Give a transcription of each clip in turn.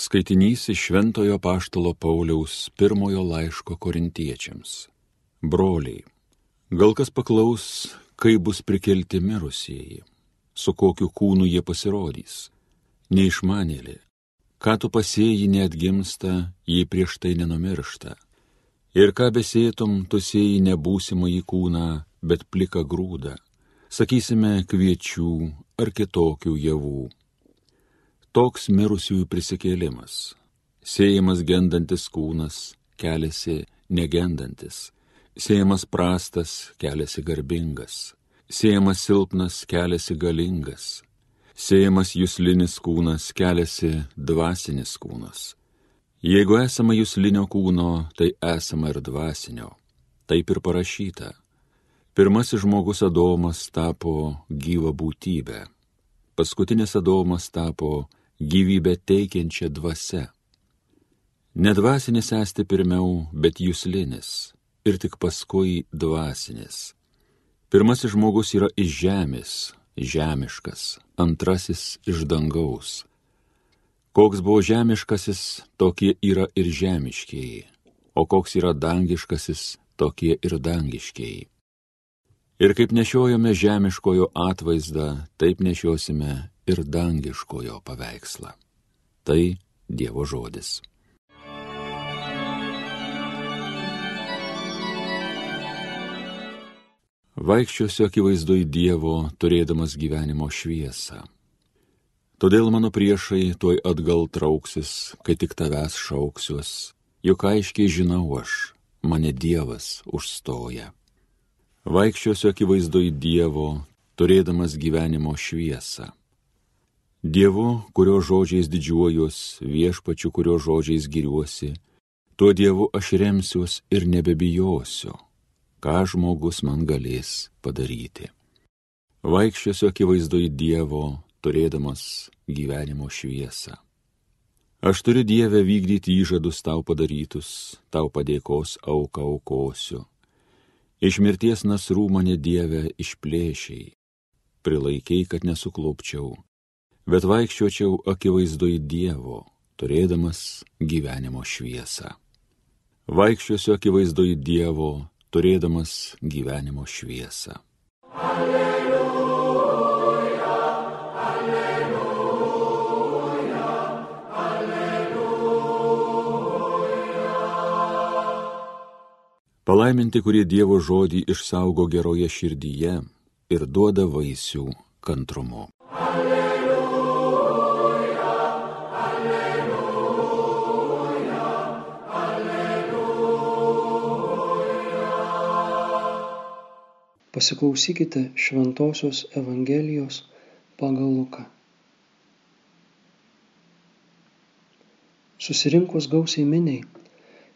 Skaitinys iš Šventojo Paštalo Pauliaus pirmojo laiško korintiečiams. Broliai, gal kas paklaus, kaip bus prikelti mirusieji, su kokiu kūnu jie pasirodys. Neišmanėlė, ką tu pasėjai neatgimsta, jei prieš tai nenumiršta. Ir ką besėtum, tu sėjai nebūsimą į kūną, bet plika grūdą, sakysime, kviečių ar kitokių javų toks mirusiųjų prisikėlimas. Sėjimas gendantis kūnas keliasi negendantis, sėjimas prastas keliasi garbingas, sėjimas silpnas keliasi galingas, sėjimas jūslinis kūnas keliasi dvasinis kūnas. Jeigu esama jūslinio kūno, tai esama ir dvasinio. Taip ir parašyta. Pirmasis žmogus Adomas tapo gyva būtybė, paskutinis Adomas tapo gyvybę teikiančia dvasia. Nedvasinis esti pirmiau, bet jūslinis ir tik paskui dvasinis. Pirmasis žmogus yra iš žemės, žemiškas, antrasis iš dangaus. Koks buvo žemiškasis, tokie yra ir žemiškieji, o koks yra dangiškasis, tokie ir dangiškieji. Ir kaip nešiojame žemiškojo atvaizdą, taip nešiosime ir dangiškojo paveikslą. Tai Dievo žodis. Vaikščiosiu akivaizdoj Dievo, turėdamas gyvenimo šviesą. Todėl mano priešai tuoj atgal trauksis, kai tik tavęs šauksiuos, juk aiškiai žinau aš, mane Dievas užstoja. Vaikščiosiu akivaizdoj Dievo, turėdamas gyvenimo šviesą. Dievu, kurio žodžiais didžiuojuos, viešpačiu, kurio žodžiais giriuosi, tuo Dievu aš remsiuos ir nebebijosiu, ką žmogus man galės padaryti. Vaikščiosiu akivaizdoj Dievo, turėdamas gyvenimo šviesą. Aš turiu Dievę vykdyti įžadus tau padarytus, tau padėkos auką aukosiu. Iš mirties nasrų mane Dievę išplėšiai, prilaikiai, kad nesuklupčiau bet vaikščiočiau akivaizdoj Dievo, turėdamas gyvenimo šviesą. Vaikščiosiu akivaizdoj Dievo, turėdamas gyvenimo šviesą. Alleluja, alleluja, alleluja. Palaiminti, kurie Dievo žodį išsaugo geroje širdyje ir duoda vaisių kantrumu. Pasiklausykite Šventojios Evangelijos pagal Luką. Susirinkus gausiai miniai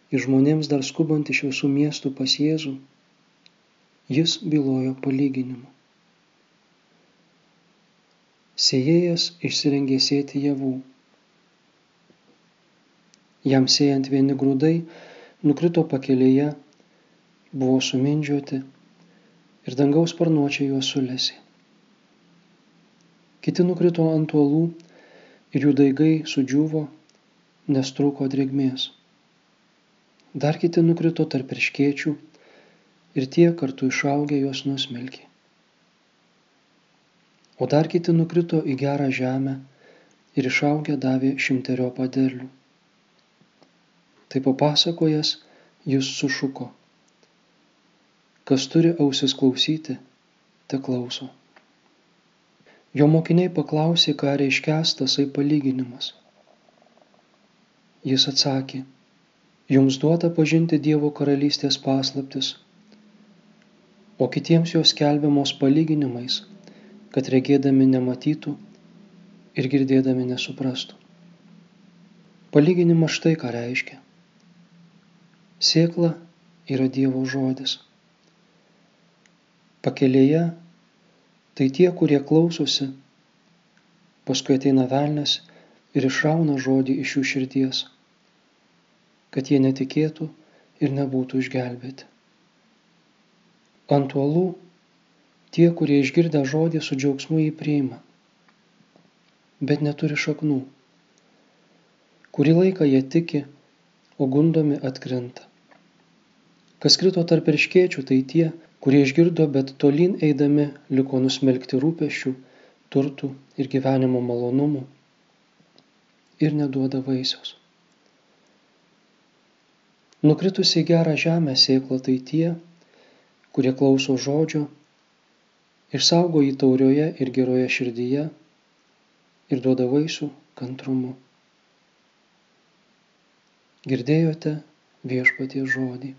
ir žmonėms dar skubant iš visų miestų pas Jėzų, jis bylojo palyginimu. Sėjėjas išsirengė sėti javų. Jam sėjant vieni grūdai nukrito pakelėje, buvo sumindžioti ir dangaus sparnuočiai juos sulėsi. Kiti nukrito ant uolų ir jų daigai sudžiuvo, nes trūko drėgmės. Dar kiti nukrito tarp irškiečių ir tie kartu išaugę juos nusmelkė. O dar kiti nukrito į gerą žemę ir išaugę davė šimterio paderlių. Tai papasakojęs jis sušuko. Kas turi ausis klausyti, te klauso. Jo mokiniai paklausė, ką reiškia tasai palyginimas. Jis atsakė, jums duota pažinti Dievo karalystės paslaptis, o kitiems jos kelbiamos palyginimais, kad regėdami nematytų ir girdėdami nesuprastų. Palyginimas štai ką reiškia. Sėkla yra Dievo žodis. Pakelėje tai tie, kurie klausosi, paskui ateina velnės ir išrauna žodį iš jų širdies, kad jie netikėtų ir nebūtų išgelbėti. Ant uolų tie, kurie išgirdę žodį su džiaugsmu jį priima, bet neturi šaknų. Kurį laiką jie tiki, o gundomi atkrinta. Kas krito tarp irškiečių, tai tie, kurie išgirdo, bet tolyn eidami liko nusmelkti rūpešių, turtų ir gyvenimo malonumų ir neduoda vaisiaus. Nukritusi į gerą žemę sėklą tai tie, kurie klauso žodžio, išsaugo jį taurioje ir geroje širdyje ir duoda vaisių kantrumu. Girdėjote viešpatie žodį.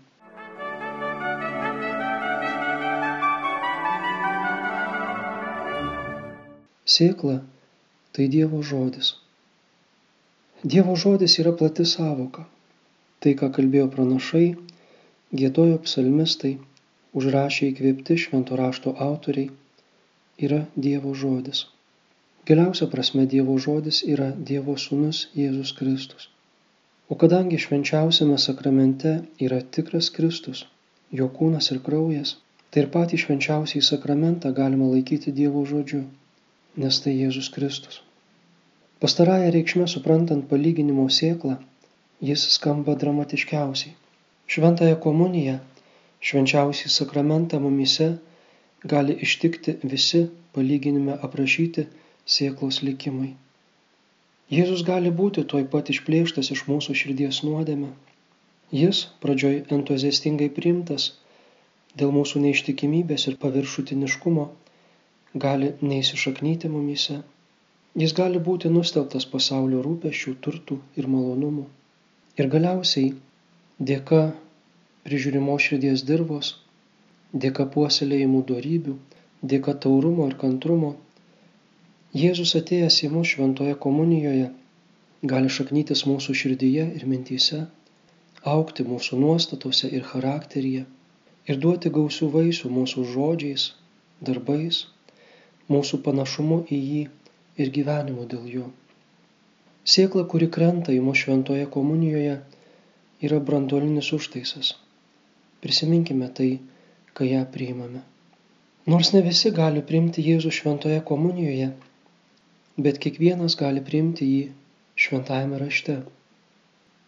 Sėkla - tai Dievo žodis. Dievo žodis yra plati savoka. Tai, ką kalbėjo pranašai, gėdojo psalmistai, užrašė įkvėpti švento rašto autoriai, yra Dievo žodis. Giliausia prasme Dievo žodis yra Dievo sūnus Jėzus Kristus. O kadangi švenčiausiame sakramente yra tikras Kristus, jo kūnas ir kraujas, tai ir patį švenčiausiai sakramentą galima laikyti Dievo žodžiu nes tai Jėzus Kristus. Pastarąją reikšmę suprantant palyginimo sėklą, jis skamba dramatiškiausiai. Šventąją komuniją, švenčiausiai sakramentą mumise gali ištikti visi palyginime aprašyti sėklos likimai. Jėzus gali būti toj pat išplėštas iš mūsų širdies nuodėme. Jis pradžioj entuziastingai priimtas dėl mūsų neištikimybės ir paviršutiniškumo gali neįsišaknyti mumyse. Jis gali būti nusteltas pasaulio rūpešių, turtų ir malonumų. Ir galiausiai, dėka prižiūrimo širdies dirbos, dėka puoselėjimų darybių, dėka taurumo ir kantrumo, Jėzus atėjęs į mūsų šventoje komunijoje gali šaknytis mūsų širdyje ir mintyse, aukti mūsų nuostatose ir charakteryje ir duoti gausių vaisių mūsų žodžiais, darbais mūsų panašumu į jį ir gyvenimu dėl jo. Sėkla, kuri krenta į mūsų šventoje komunijoje, yra brandolinis užtaisas. Prisiminkime tai, kai ją priimame. Nors ne visi gali priimti Jėzų šventoje komunijoje, bet kiekvienas gali priimti jį šventajame rašte.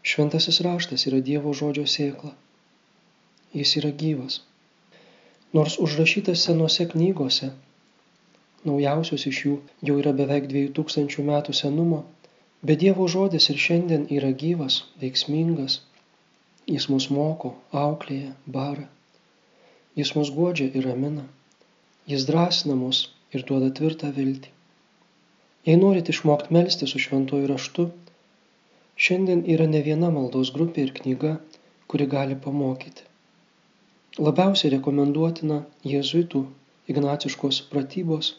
Šventasis raštas yra Dievo žodžio sėkla. Jis yra gyvas. Nors užrašytas senose knygose, naujausios iš jų jau yra beveik dviejų tūkstančių metų senumo, bet Dievo žodis ir šiandien yra gyvas, veiksmingas. Jis mus moko, auklėja, bara. Jis mus godžia ir ramina. Jis drąsina mus ir duoda tvirtą viltį. Jei norit išmokti melstį su šventuoju raštu, šiandien yra ne viena maldos grupė ir knyga, kuri gali pamokyti. Labiausiai rekomenduotina jėzuitų ignaciškos pratybos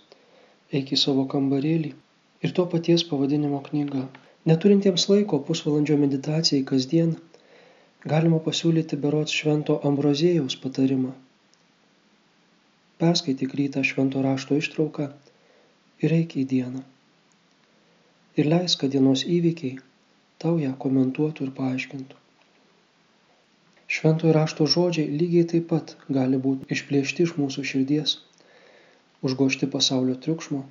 eik į savo kambarėlį ir to paties pavadinimo knyga. Neturintiems laiko pusvalandžio meditacijai kasdien galima pasiūlyti berots švento Ambrozėjaus patarimą. Perskaityk rytą švento rašto ištrauką ir eik į dieną. Ir leisk, kad dienos įvykiai tau ją komentuotų ir paaiškintų. Šventojo rašto žodžiai lygiai taip pat gali būti išplėšti iš mūsų širdies užgošti pasaulio triukšmo,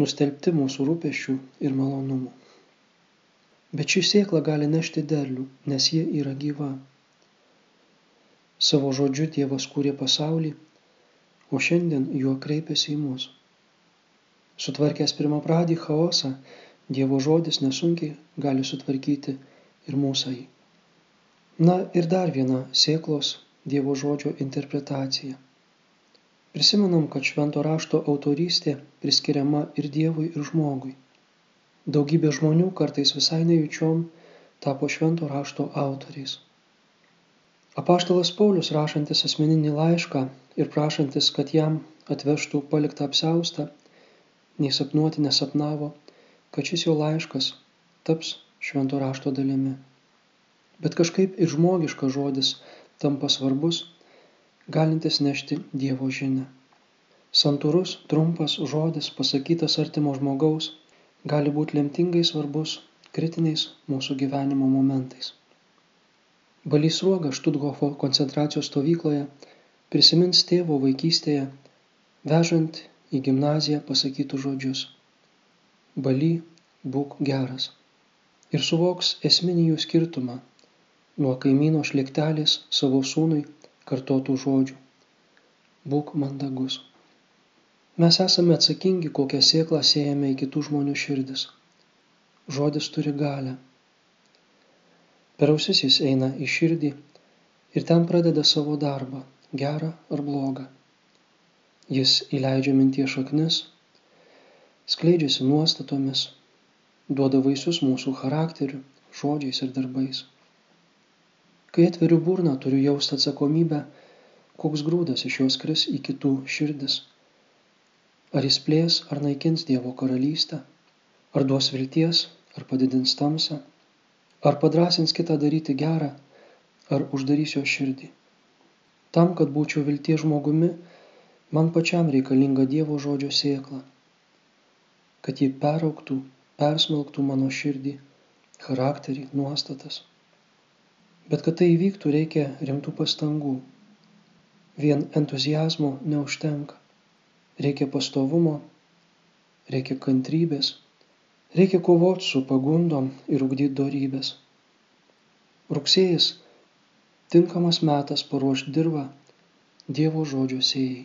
nustelbti mūsų rūpeščių ir malonumų. Bet ši sėkla gali nešti derlių, nes ji yra gyva. Savo žodžiu Dievas kūrė pasaulį, o šiandien juo kreipiasi į mus. Sutvarkęs pirmą pradį chaosą, Dievo žodis nesunkiai gali sutvarkyti ir mūsai. Na ir dar viena sėklos Dievo žodžio interpretacija. Prisimenam, kad švento rašto autorystė priskiriama ir Dievui, ir žmogui. Daugybė žmonių kartais visai nejučiom tapo švento rašto autoriais. Apaštalas Paulius rašantis asmeninį laišką ir prašantis, kad jam atvežtų paliktą apsaustą, nei sapnuoti nesapnavo, kad šis jo laiškas taps švento rašto dalimi. Bet kažkaip ir žmogiškas žodis tampa svarbus galintis nešti Dievo žinę. Santūrus, trumpas žodis pasakytas artimo žmogaus gali būti lemtingai svarbus kritiniais mūsų gyvenimo momentais. Balys Ruoga Štutgofo koncentracijos stovykloje prisimins tėvo vaikystėje, vežant į gimnaziją pasakytų žodžius. Baly, būk geras. ir suvoks esminį jų skirtumą nuo kaimyno šliktelės savo sūnui kartotų žodžių. Būk mandagus. Mes esame atsakingi, kokią sėklą siejame į kitų žmonių širdis. Žodis turi galę. Per ausis jis eina į širdį ir ten pradeda savo darbą, gerą ar blogą. Jis įleidžia minties šaknis, skleidžiasi nuostatomis, duoda vaisius mūsų charakteriu, žodžiais ir darbais. Kai atveriu burną, turiu jausti atsakomybę, koks grūdas iš jos kris į kitų širdis Ar jis plės ar naikins Dievo karalystę, ar duos vilties, ar padidins tamsą, ar padrasins kitą daryti gerą, ar uždarys jo širdį. Tam, kad būčiau vilties žmogumi, man pačiam reikalinga Dievo žodžio sėkla, kad ji perauktų, persmelktų mano širdį, charakterį, nuostatas. Bet kad tai įvyktų, reikia rimtų pastangų. Vien entuzijazmo neužtenka. Reikia pastovumo, reikia kantrybės, reikia kovoti su pagundom ir ugdyti darybės. Rugsėjas - tinkamas metas paruošti dirbą Dievo žodžio sėjai.